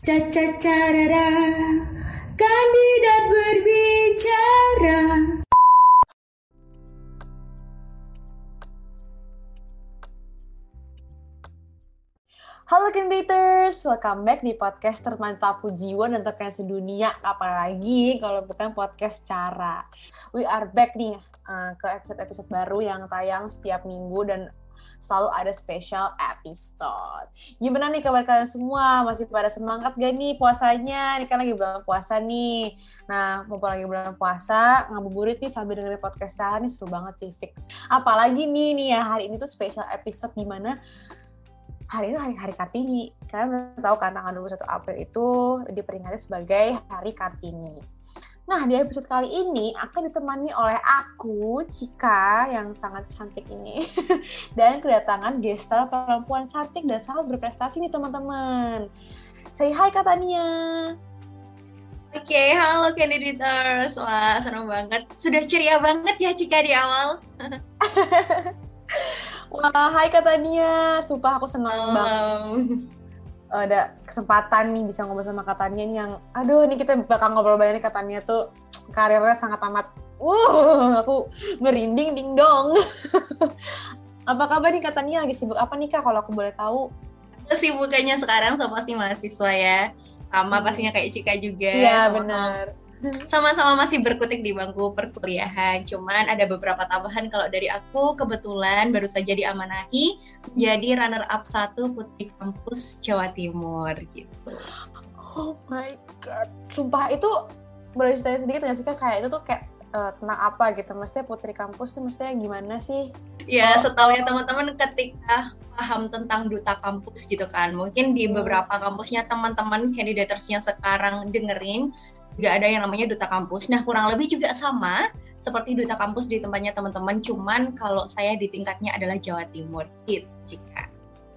Caca carara, kandidat berbicara. Halo Candidators, welcome back di podcast termantap jiwa dan terkena sedunia. Apalagi kalau bukan podcast cara. We are back nih uh, ke episode-episode baru yang tayang setiap minggu dan selalu ada special episode. Gimana nih kabar kalian semua? Masih pada semangat gak nih puasanya? Ini kan lagi bulan puasa nih. Nah, mumpung lagi bulan puasa, ngabuburit nih sambil dengerin podcast cara nih seru banget sih, fix. Apalagi nih, nih ya, hari ini tuh special episode di mana hari ini hari hari Kartini. Kalian tahu kan tanggal 21 April itu diperingati sebagai Hari Kartini. Nah, di episode kali ini akan ditemani oleh aku, Cika, yang sangat cantik ini. dan kedatangan gestar perempuan cantik dan sangat berprestasi nih, teman-teman. Say hi, Kak Tania. Oke, okay, halo candidators. Wah, senang banget. Sudah ceria banget ya Cika di awal. Wah, hai Kak Tania. Sumpah aku senang Halo. banget. Ada kesempatan nih bisa ngobrol sama Kak Tania nih yang, aduh ini kita bakal ngobrol banyak nih Kak Tania tuh karirnya sangat amat, uh, aku merinding ding dong. apa kabar nih Kak Tania? Lagi sibuk apa nih Kak kalau aku boleh tahu? Sibukannya sekarang sama pasti mahasiswa ya. Sama hmm. pastinya kayak Cika juga. Iya, benar sama-sama masih berkutik di bangku perkuliahan. Cuman ada beberapa tambahan kalau dari aku kebetulan baru saja diamanahi jadi runner up satu Putri Kampus Jawa Timur gitu. Oh my god. Sumpah itu boleh cerita sedikit nggak sih kak kayak itu tuh kayak uh, tentang apa gitu? Mestinya Putri Kampus tuh mestinya gimana sih? Ya, setahu ya teman-teman ketika paham tentang duta kampus gitu kan. Mungkin di hmm. beberapa kampusnya teman-teman candidatorsnya sekarang dengerin juga ada yang namanya duta kampus. Nah, kurang lebih juga sama seperti duta kampus di tempatnya teman-teman, cuman kalau saya di tingkatnya adalah Jawa Timur. Gitu, jika.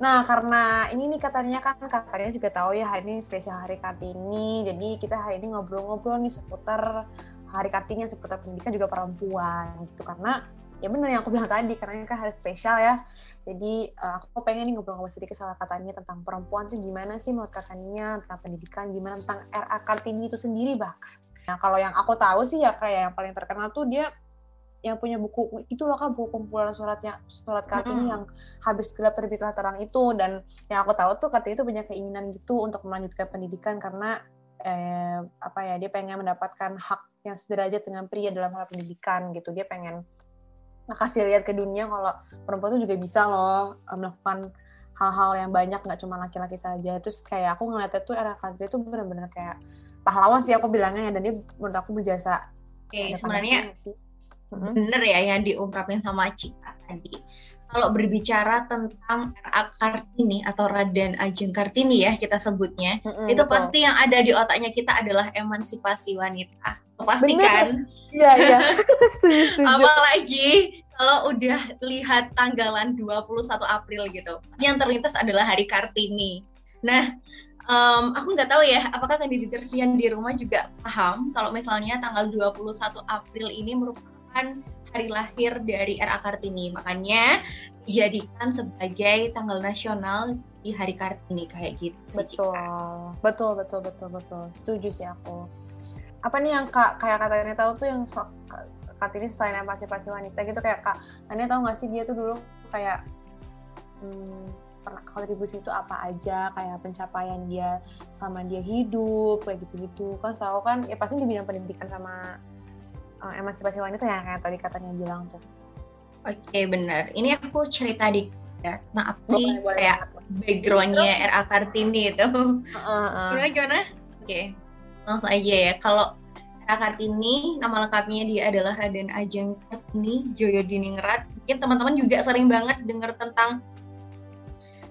Nah, karena ini nih katanya kan katanya juga tahu ya hari ini spesial Hari Kartini. Jadi kita hari ini ngobrol-ngobrol nih seputar Hari Kartini seputar pendidikan juga perempuan gitu karena ya benar yang aku bilang tadi karena ini kan hari spesial ya. Jadi uh, aku pengen nih ngobrol-ngobrol sedikit sama katanya tentang perempuan sih gimana sih menurut katanya tentang pendidikan gimana tentang RA Kartini itu sendiri bahkan. Nah kalau yang aku tahu sih ya kayak yang paling terkenal tuh dia yang punya buku itu loh kan buku kumpulan suratnya surat kartini mm -hmm. yang habis gelap terbitlah terang itu. Dan yang aku tahu tuh kartini itu punya keinginan gitu untuk melanjutkan pendidikan karena eh, apa ya dia pengen mendapatkan hak yang sederajat dengan pria dalam hal pendidikan gitu. Dia pengen kasih lihat ke dunia kalau perempuan itu juga bisa loh eh, melakukan hal-hal yang banyak nggak cuma laki-laki saja. Terus kayak aku ngeliatnya tuh era Kadri itu benar-benar kayak pahlawan sih aku bilangnya ya dan dia menurut aku berjasa. Oke, sebenarnya bener ya yang diungkapin sama Cika tadi kalau berbicara tentang RA Kartini atau Raden Ajeng Kartini ya kita sebutnya, mm-hmm, itu betul. pasti yang ada di otaknya kita adalah emansipasi wanita. So, pasti kan? Iya, iya. Apalagi kalau udah lihat tanggalan 21 April gitu. Yang terlintas adalah Hari Kartini. Nah, um, aku nggak tahu ya, apakah kandidat yang di rumah juga paham kalau misalnya tanggal 21 April ini merupakan hari lahir dari RA Kartini. Makanya dijadikan sebagai tanggal nasional di Hari Kartini kayak gitu. Betul. Betul, betul, betul, betul. Setuju sih aku. Apa nih yang kak kayak katanya tahu tuh yang so, Kartini selain emansipasi wanita gitu kayak kak Tania tahu nggak sih dia tuh dulu kayak hmm, pernah kontribusi itu apa aja kayak pencapaian dia sama dia hidup kayak gitu-gitu kan tahu kan ya pasti di bidang pendidikan sama uh, emansipasi wanita yang kayak tadi katanya bilang tuh. Oke okay, benar. Ini aku cerita di ya. Nah apa sih boleh, kayak backgroundnya RA Kartini itu? Uh, uh. Gimana gimana? Oke okay. langsung aja ya. Kalau RA Kartini nama lengkapnya dia adalah Raden Ajeng Kartini Joyo Diningrat. Mungkin teman-teman juga sering banget dengar tentang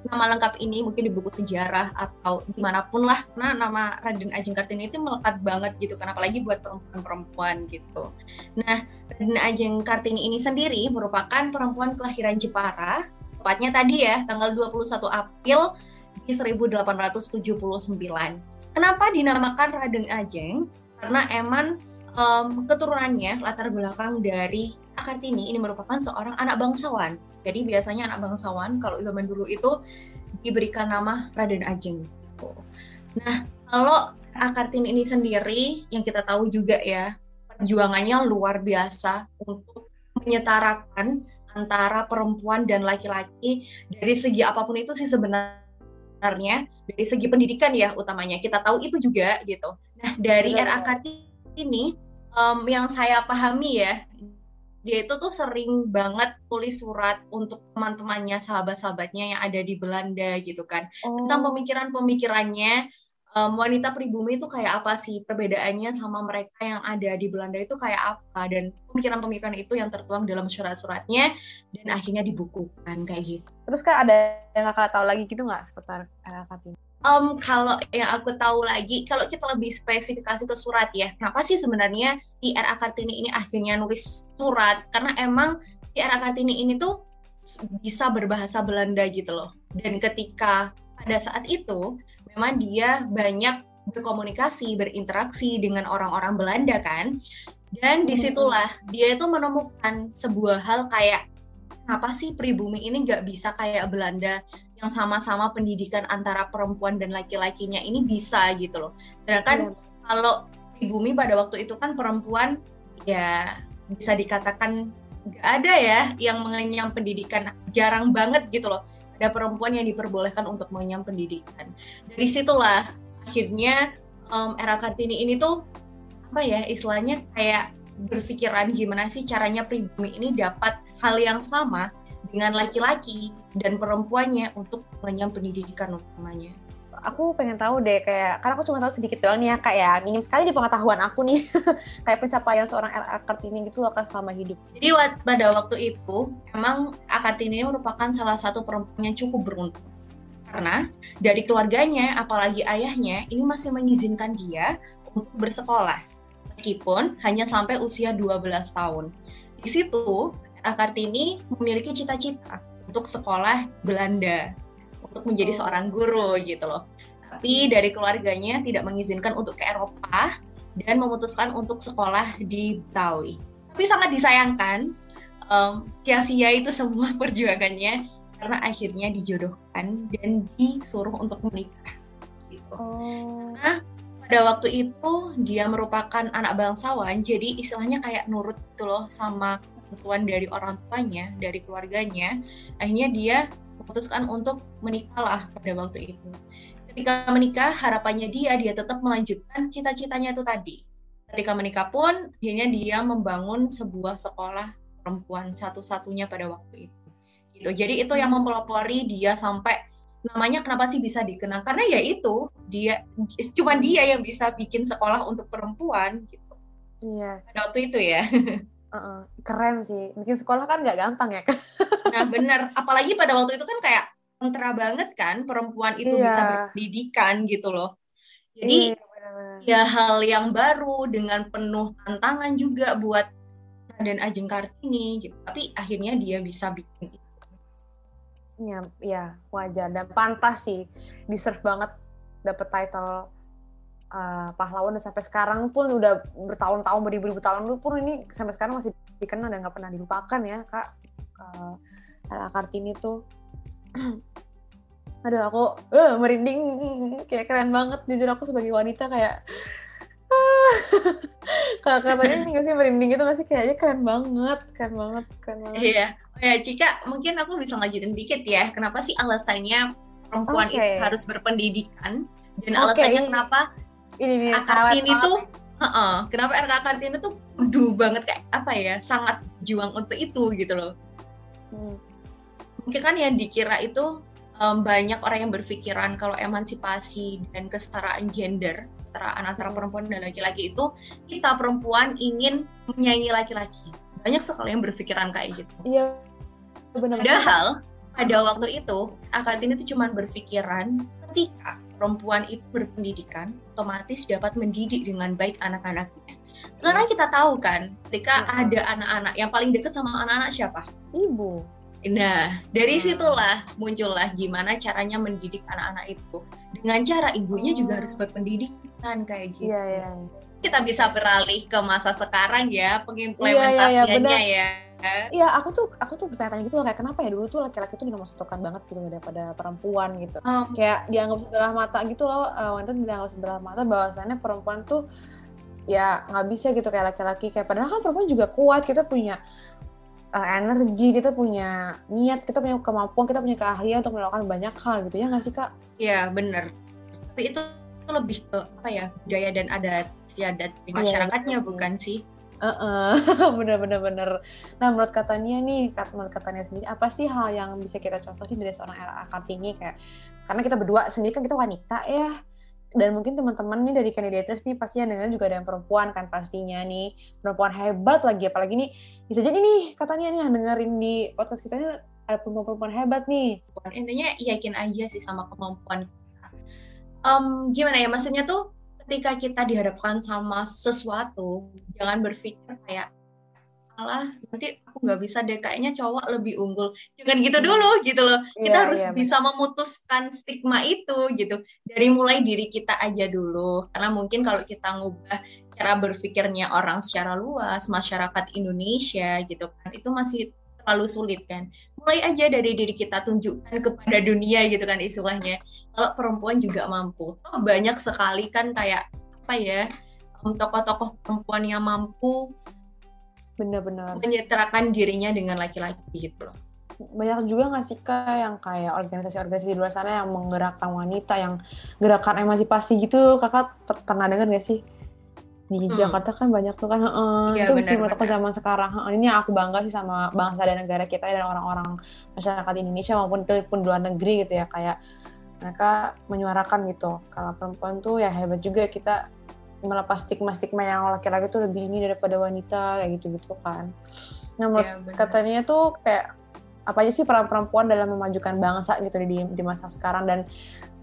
nama lengkap ini mungkin di buku sejarah atau di mana pun lah karena nama Raden Ajeng Kartini itu melekat banget gitu kan apalagi buat perempuan-perempuan gitu. Nah Raden Ajeng Kartini ini sendiri merupakan perempuan kelahiran Jepara tepatnya tadi ya tanggal 21 April di 1879. Kenapa dinamakan Raden Ajeng? Karena emang um, keturunannya latar belakang dari Kartini ini merupakan seorang anak bangsawan jadi biasanya anak bangsawan kalau zaman dulu itu diberikan nama Raden Ajeng. Nah, Kalau Kartini ini sendiri yang kita tahu juga ya perjuangannya luar biasa untuk menyetarakan antara perempuan dan laki-laki dari segi apa pun itu sih sebenarnya dari segi pendidikan ya utamanya kita tahu itu juga gitu. Nah dari RA Kartini um, yang saya pahami ya dia itu tuh sering banget tulis surat untuk teman-temannya, sahabat-sahabatnya yang ada di Belanda gitu kan. Oh. Tentang pemikiran-pemikirannya um, wanita pribumi itu kayak apa sih perbedaannya sama mereka yang ada di Belanda itu kayak apa dan pemikiran-pemikiran itu yang tertuang dalam surat-suratnya dan akhirnya dibukukan kayak gitu. Terus kan ada yang kakak tahu lagi gitu nggak seputar Kartini? Um, kalau yang aku tahu lagi, kalau kita lebih spesifikasi ke surat ya, kenapa sih sebenarnya si R.A. Kartini ini akhirnya nulis surat? Karena emang si R.A. Kartini ini tuh bisa berbahasa Belanda gitu loh. Dan ketika pada saat itu, memang dia banyak berkomunikasi, berinteraksi dengan orang-orang Belanda kan. Dan di situlah dia itu menemukan sebuah hal kayak, kenapa sih pribumi ini nggak bisa kayak Belanda yang sama-sama pendidikan antara perempuan dan laki-lakinya ini bisa gitu loh. Sedangkan hmm. kalau di bumi pada waktu itu kan perempuan ya bisa dikatakan nggak ada ya yang mengenyam pendidikan jarang banget gitu loh ada perempuan yang diperbolehkan untuk mengenyam pendidikan dari situlah akhirnya um, era kartini ini tuh apa ya istilahnya kayak berpikiran gimana sih caranya pribumi ini dapat hal yang sama dengan laki-laki dan perempuannya untuk mengenyam pendidikan utamanya. Aku pengen tahu deh kayak karena aku cuma tahu sedikit doang nih ya kak ya minim sekali di pengetahuan aku nih kayak pencapaian seorang RA Kartini gitu loh kan selama hidup. Jadi pada waktu itu emang Kartini ini merupakan salah satu perempuan yang cukup beruntung karena dari keluarganya apalagi ayahnya ini masih mengizinkan dia untuk bersekolah meskipun hanya sampai usia 12 tahun. Di situ Kartini memiliki cita-cita untuk sekolah Belanda, untuk menjadi oh. seorang guru gitu loh. Tapi dari keluarganya tidak mengizinkan untuk ke Eropa dan memutuskan untuk sekolah di Betawi. Tapi sangat disayangkan, um, sia-sia itu semua perjuangannya karena akhirnya dijodohkan dan disuruh untuk menikah. Gitu. Oh. Nah, pada waktu itu dia merupakan anak bangsawan, jadi istilahnya kayak nurut gitu loh sama kebutuhan dari orang tuanya, dari keluarganya, akhirnya dia memutuskan untuk menikahlah pada waktu itu. Ketika menikah, harapannya dia dia tetap melanjutkan cita-citanya itu tadi. Ketika menikah pun, akhirnya dia membangun sebuah sekolah perempuan satu-satunya pada waktu itu. Gitu. Jadi itu yang mempelopori dia sampai namanya kenapa sih bisa dikenang karena ya itu dia cuma dia yang bisa bikin sekolah untuk perempuan gitu. Iya. Pada waktu itu ya. Uh, keren sih. Bikin sekolah kan nggak gampang ya kan? nah bener. Apalagi pada waktu itu kan kayak kontra banget kan perempuan itu iya. bisa berpendidikan gitu loh. Jadi iya, ya hal yang baru dengan penuh tantangan juga buat dan Ajeng Kartini gitu. Tapi akhirnya dia bisa bikin. Ya, ya wajar dan pantas sih. Deserve banget dapet title uh, pahlawan. Dan sampai sekarang pun udah bertahun-tahun beribu-ribu tahun pun ini sampai sekarang masih dikenal dan nggak pernah dilupakan ya kak. Uh, Kartini tuh. Aduh aku uh, merinding. Kayak keren banget. Jujur aku sebagai wanita kayak katanya ini nggak sih merinding gitu nggak sih? Kayaknya keren banget keren banget keren banget. Iya. Oh ya Cika mungkin aku bisa ngajutin dikit ya. Kenapa sih alasannya perempuan okay. itu harus berpendidikan? Dan okay. alasannya kenapa ini nih Kartini tuh uh -uh, kenapa RK Kartini tuh du banget kayak apa ya sangat juang untuk itu gitu loh. Hmm. mungkin kan yang dikira itu um, banyak orang yang berpikiran kalau emansipasi dan kesetaraan gender kesetaraan antara hmm. perempuan dan laki-laki itu kita perempuan ingin menyaingi laki-laki banyak sekali yang berpikiran kayak gitu iya benar padahal pada waktu itu Kartini itu cuma berpikiran ketika perempuan itu berpendidikan, otomatis dapat mendidik dengan baik anak-anaknya. Sekarang yes. kita tahu kan, ketika yes. ada anak-anak yang paling dekat sama anak-anak siapa? Ibu. Nah, dari hmm. situlah muncullah gimana caranya mendidik anak-anak itu. Dengan cara ibunya hmm. juga harus berpendidikan kayak gitu. Iya, iya. Kita bisa beralih ke masa sekarang ya, pengimplementasiannya iya, iya, iya, ya. Iya, aku tuh aku tuh bertanya-tanya gitu loh kayak kenapa ya dulu tuh laki-laki tuh nomor satukan banget gitu daripada perempuan gitu. Um, kayak dianggap sebelah mata gitu loh, uh, wanita dianggap sebelah mata bahwasannya perempuan tuh ya nggak bisa gitu kayak laki-laki kayak padahal kan perempuan juga kuat kita punya uh, energi kita punya niat kita punya kemampuan kita punya keahlian untuk melakukan banyak hal gitu ya nggak sih kak? Iya bener tapi itu lebih ke apa ya budaya dan adat istiadat di iya, masyarakatnya iya, bukan sih? Uh -uh. bener bener bener. Nah menurut katanya nih, menurut katanya sendiri, apa sih hal yang bisa kita contohin dari seorang RA Kartini kayak karena kita berdua sendiri kan kita wanita ya, dan mungkin teman-teman nih dari kandidators nih pasti yang dengar juga ada yang perempuan kan pastinya nih. Perempuan hebat lagi apalagi nih bisa jadi nih katanya nih yang dengerin di podcast kita ini ada perempuan-perempuan hebat nih. Intinya yakin aja sih sama kemampuan um, gimana ya maksudnya tuh ketika kita dihadapkan sama sesuatu jangan berpikir kayak malah nanti aku nggak bisa deh kayaknya cowok lebih unggul. Jangan gitu hmm. dulu gitu loh. Kita yeah, harus yeah, bisa bener. memutuskan stigma itu gitu. Dari mulai diri kita aja dulu. Karena mungkin kalau kita ngubah cara berpikirnya orang secara luas masyarakat Indonesia gitu kan itu masih terlalu sulit kan. Mulai aja dari diri kita tunjukkan kepada dunia gitu kan istilahnya. Kalau perempuan juga mampu. Toh banyak sekali kan kayak apa ya tokoh-tokoh perempuan yang mampu benar-benar. Menyetarakan dirinya dengan laki-laki gitu loh. Banyak juga nggak sih kak yang kayak organisasi-organisasi di luar sana yang menggerakkan wanita yang gerakan emansipasi gitu? Kakak pernah dengar nggak sih? Di hmm. Jakarta kan banyak tuh kan uh, ya, itu sih menurut aku zaman sekarang. Uh, ini aku bangga sih sama bangsa dan negara kita dan orang-orang masyarakat Indonesia maupun itu pun luar negeri gitu ya. Kayak mereka menyuarakan gitu kalau perempuan tuh ya hebat juga kita melepas stigma-stigma yang laki-laki tuh lebih ini daripada wanita kayak gitu-gitu kan. Nah, menurut ya, katanya tuh kayak apa aja sih peran perempuan dalam memajukan bangsa gitu di di masa sekarang dan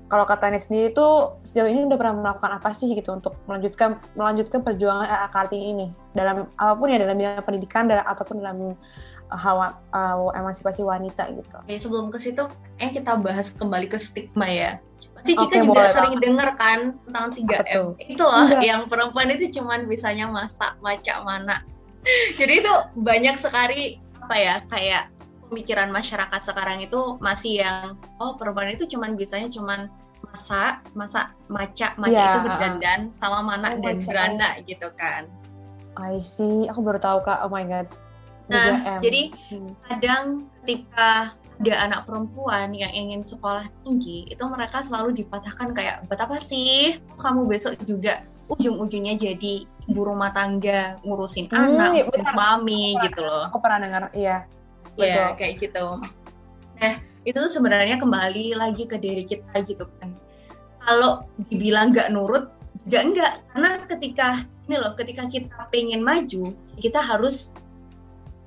kalau katanya sendiri itu sejauh ini udah pernah melakukan apa sih gitu untuk melanjutkan melanjutkan perjuangan RA Kartini ini dalam apa pun ya dalam bidang pendidikan dan ataupun dalam uh, hal uh, emansipasi wanita gitu. Oke, sebelum ke situ, eh kita bahas kembali ke stigma ya. Pasti Cika okay, juga sering denger kan tentang 3M. Itu loh Enggak. yang perempuan itu cuman bisanya masak, macak mana. Jadi itu banyak sekali apa ya kayak pemikiran masyarakat sekarang itu masih yang oh perempuan itu cuman bisanya cuman masak, masak, maca, maca yeah. itu berdandan sama mana oh, dan beranda gitu kan. I see, aku baru tahu kak. Oh my god. Nah, jadi hmm. kadang ketika ada anak perempuan yang ingin sekolah tinggi, itu mereka selalu dipatahkan kayak, buat apa sih kamu besok juga ujung-ujungnya jadi ibu rumah tangga, ngurusin hmm, anak, iya, ngurusin suami gitu loh. Aku pernah dengar, iya. Iya, kayak gitu. Nah, itu sebenarnya kembali lagi ke diri kita gitu kan. Kalau dibilang nggak nurut, juga enggak. Karena ketika, ini loh, ketika kita pengen maju, kita harus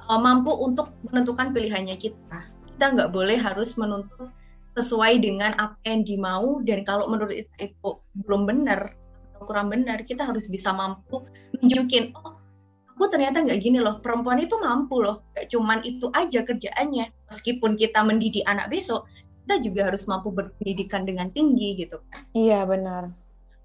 uh, mampu untuk menentukan pilihannya kita. Kita nggak boleh harus menuntut sesuai dengan apa yang dimau. Dan kalau menurut itu, itu belum benar atau kurang benar, kita harus bisa mampu nunjukin, oh aku ternyata nggak gini loh. Perempuan itu mampu loh. Gak cuman itu aja kerjaannya. Meskipun kita mendidik anak besok kita juga harus mampu berpendidikan dengan tinggi gitu. Iya benar.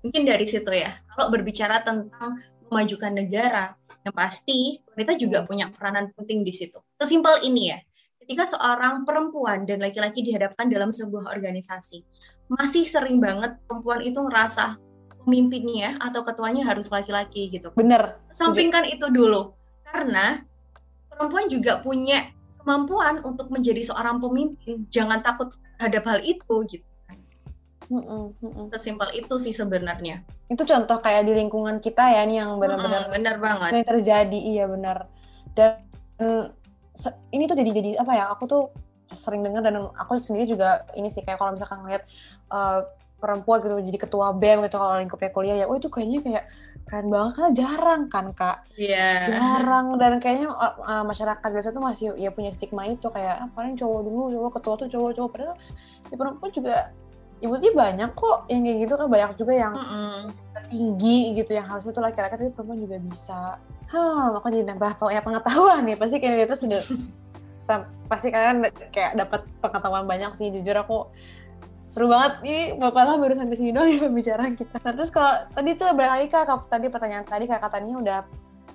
Mungkin dari situ ya. Kalau berbicara tentang memajukan negara yang pasti kita juga punya peranan penting di situ. Sesimpel ini ya ketika seorang perempuan dan laki-laki dihadapkan dalam sebuah organisasi masih sering banget perempuan itu ngerasa pemimpinnya atau ketuanya harus laki-laki gitu. Bener. Sampingkan itu dulu. Karena perempuan juga punya kemampuan untuk menjadi seorang pemimpin. Jangan takut terhadap hal itu gitu. Mm -mm, Sesimpel itu sih sebenarnya. Itu contoh kayak di lingkungan kita ya nih yang benar-benar mm, benar banget. Terjadi iya benar. Dan ini tuh jadi jadi apa ya? Aku tuh sering dengar dan aku sendiri juga ini sih kayak kalau misalkan ngeliat uh, perempuan gitu jadi ketua BEM gitu kalau lingkupnya kuliah ya oh itu kayaknya kayak keren banget karena jarang kan kak yeah. jarang dan kayaknya uh, masyarakat biasa tuh masih ya punya stigma itu kayak ah, paling cowok dulu cowok ketua tuh cowok cowok padahal ya perempuan juga ibu-ibu banyak kok yang kayak gitu kan banyak juga yang mm -hmm. tinggi gitu yang harusnya tuh laki-laki tapi perempuan juga bisa. Hah, makanya jadi nambah ya pengetahuan nih. Pasti kayaknya itu sudah pasti kalian kayak dapat pengetahuan banyak sih jujur aku seru banget. Ini bapak lah baru sampai sini doang ya pembicaraan kita. Nah, terus kalau tadi tuh balik lagi kak tadi pertanyaan tadi kak katanya udah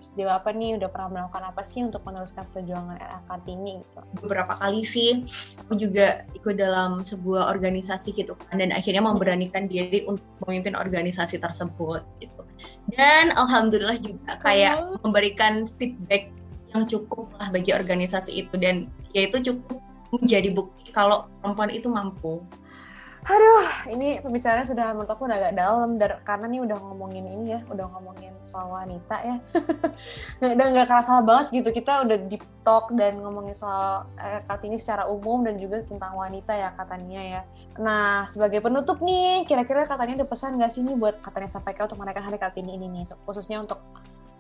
sejauh apa nih udah pernah melakukan apa sih untuk meneruskan perjuangan RA Kartini gitu? Beberapa kali sih aku juga ikut dalam sebuah organisasi gitu kan dan akhirnya memberanikan diri untuk memimpin organisasi tersebut gitu. Dan alhamdulillah juga kayak oh. memberikan feedback yang cukup lah bagi organisasi itu dan yaitu cukup menjadi bukti kalau perempuan itu mampu Aduh, ini pembicaraan sudah menurut aku udah agak dalam dar karena nih udah ngomongin ini ya, udah ngomongin soal wanita ya. udah nggak kerasa banget gitu, kita udah deep talk dan ngomongin soal eh, Kartini secara umum dan juga tentang wanita ya katanya ya. Nah, sebagai penutup nih, kira-kira katanya ada pesan nggak sih nih buat katanya sampaikan untuk merayakan Hari Kartini ini nih, khususnya untuk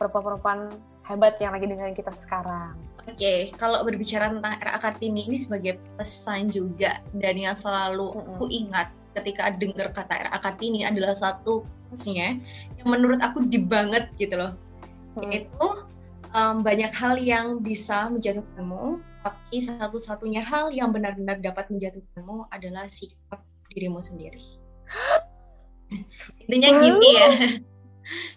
perempuan-perempuan hebat yang lagi dengerin kita sekarang. Oke, okay, kalau berbicara tentang RA Kartini ini sebagai pesan juga dan yang selalu mm -hmm. aku ingat ketika dengar kata RA Kartini adalah satu pesannya yang menurut aku di banget gitu loh. Mm. Yaitu um, banyak hal yang bisa menjatuhkanmu, tapi satu-satunya hal yang benar-benar dapat menjatuhkanmu adalah sikap dirimu sendiri. Intinya gini ya.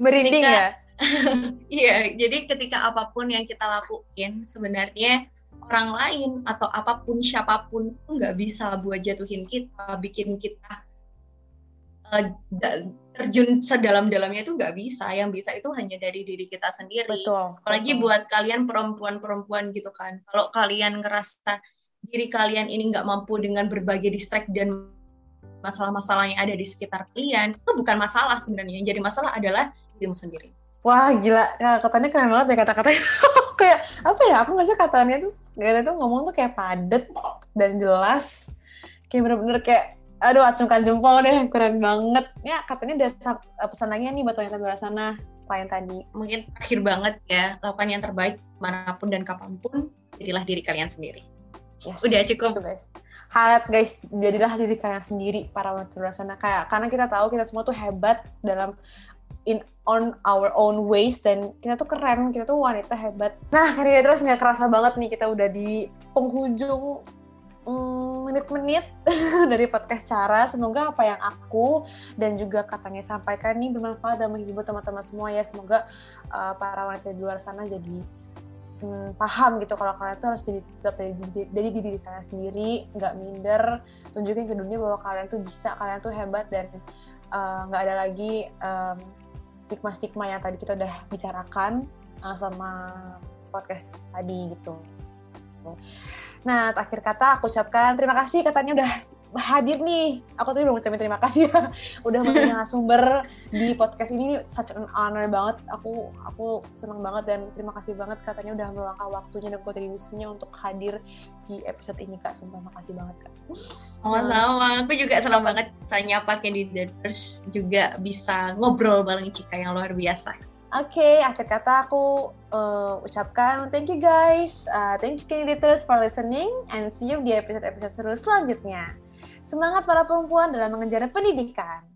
Merinding ya? Iya, jadi ketika apa pun yang kita lakuin sebenarnya orang lain atau apa pun siapa pun nggak bisa buat jatuhin kita, bikin kita uh, terjun sedalam-dalamnya itu nggak bisa. Yang bisa itu hanya dari diri kita sendiri. Betul. Apalagi betul. buat kalian perempuan-perempuan gitu kan. Kalau kalian ngerasa diri kalian ini nggak mampu dengan berbagai distract dan masalah-masalah yang ada di sekitar kalian, itu bukan masalah sebenarnya. Yang jadi masalah adalah dirimu sendiri. Wah gila, ya, katanya keren banget ya kata-katanya. kayak apa ya? Aku nggak sih katanya tuh, gak tuh ngomong tuh kayak padet dan jelas. Kayak bener-bener kayak, aduh acungkan jempol deh, keren banget. Ya katanya ada eh, pesan lagi nih buat wanita di luar sana selain tadi. Mungkin akhir banget ya, lakukan yang terbaik mana pun dan kapan pun, jadilah diri kalian sendiri. Yes. Udah cukup. guys. Halat guys, jadilah diri kalian sendiri para wanita di luar sana. Kayak karena kita tahu kita semua tuh hebat dalam in on our own ways dan kita tuh keren, kita tuh wanita hebat. Nah, karya terus nggak kerasa banget nih kita udah di penghujung mm, menit-menit mm, dari podcast cara. Semoga apa yang aku dan juga katanya sampaikan nih bermanfaat dan menghibur teman-teman semua ya. Semoga uh, para wanita di luar sana jadi hmm, paham gitu kalau kalian tuh harus jadi dari, dari diri kalian sendiri, nggak minder, tunjukin ke dunia bahwa kalian tuh bisa, kalian tuh hebat dan eh, nggak uh, ada lagi um, stigma-stigma yang tadi kita udah bicarakan uh, sama podcast tadi gitu. Nah, akhir kata aku ucapkan terima kasih katanya udah hadir nih. Aku tadi belum ucapin terima kasih ya. Udah menjadi sumber di podcast ini such an honor banget. Aku aku senang banget dan terima kasih banget katanya udah meluangkan waktunya dan kontribusinya untuk hadir di episode ini Kak. Sumpah makasih banget Kak. Sama-sama. Aku juga senang banget saya pakai di Daters juga bisa ngobrol bareng Cika yang luar biasa. Oke, okay, akhir kata aku uh, ucapkan thank you guys, uh, thank you candidates for listening, and see you di episode-episode seru selanjutnya. Semangat para perempuan dalam mengejar pendidikan.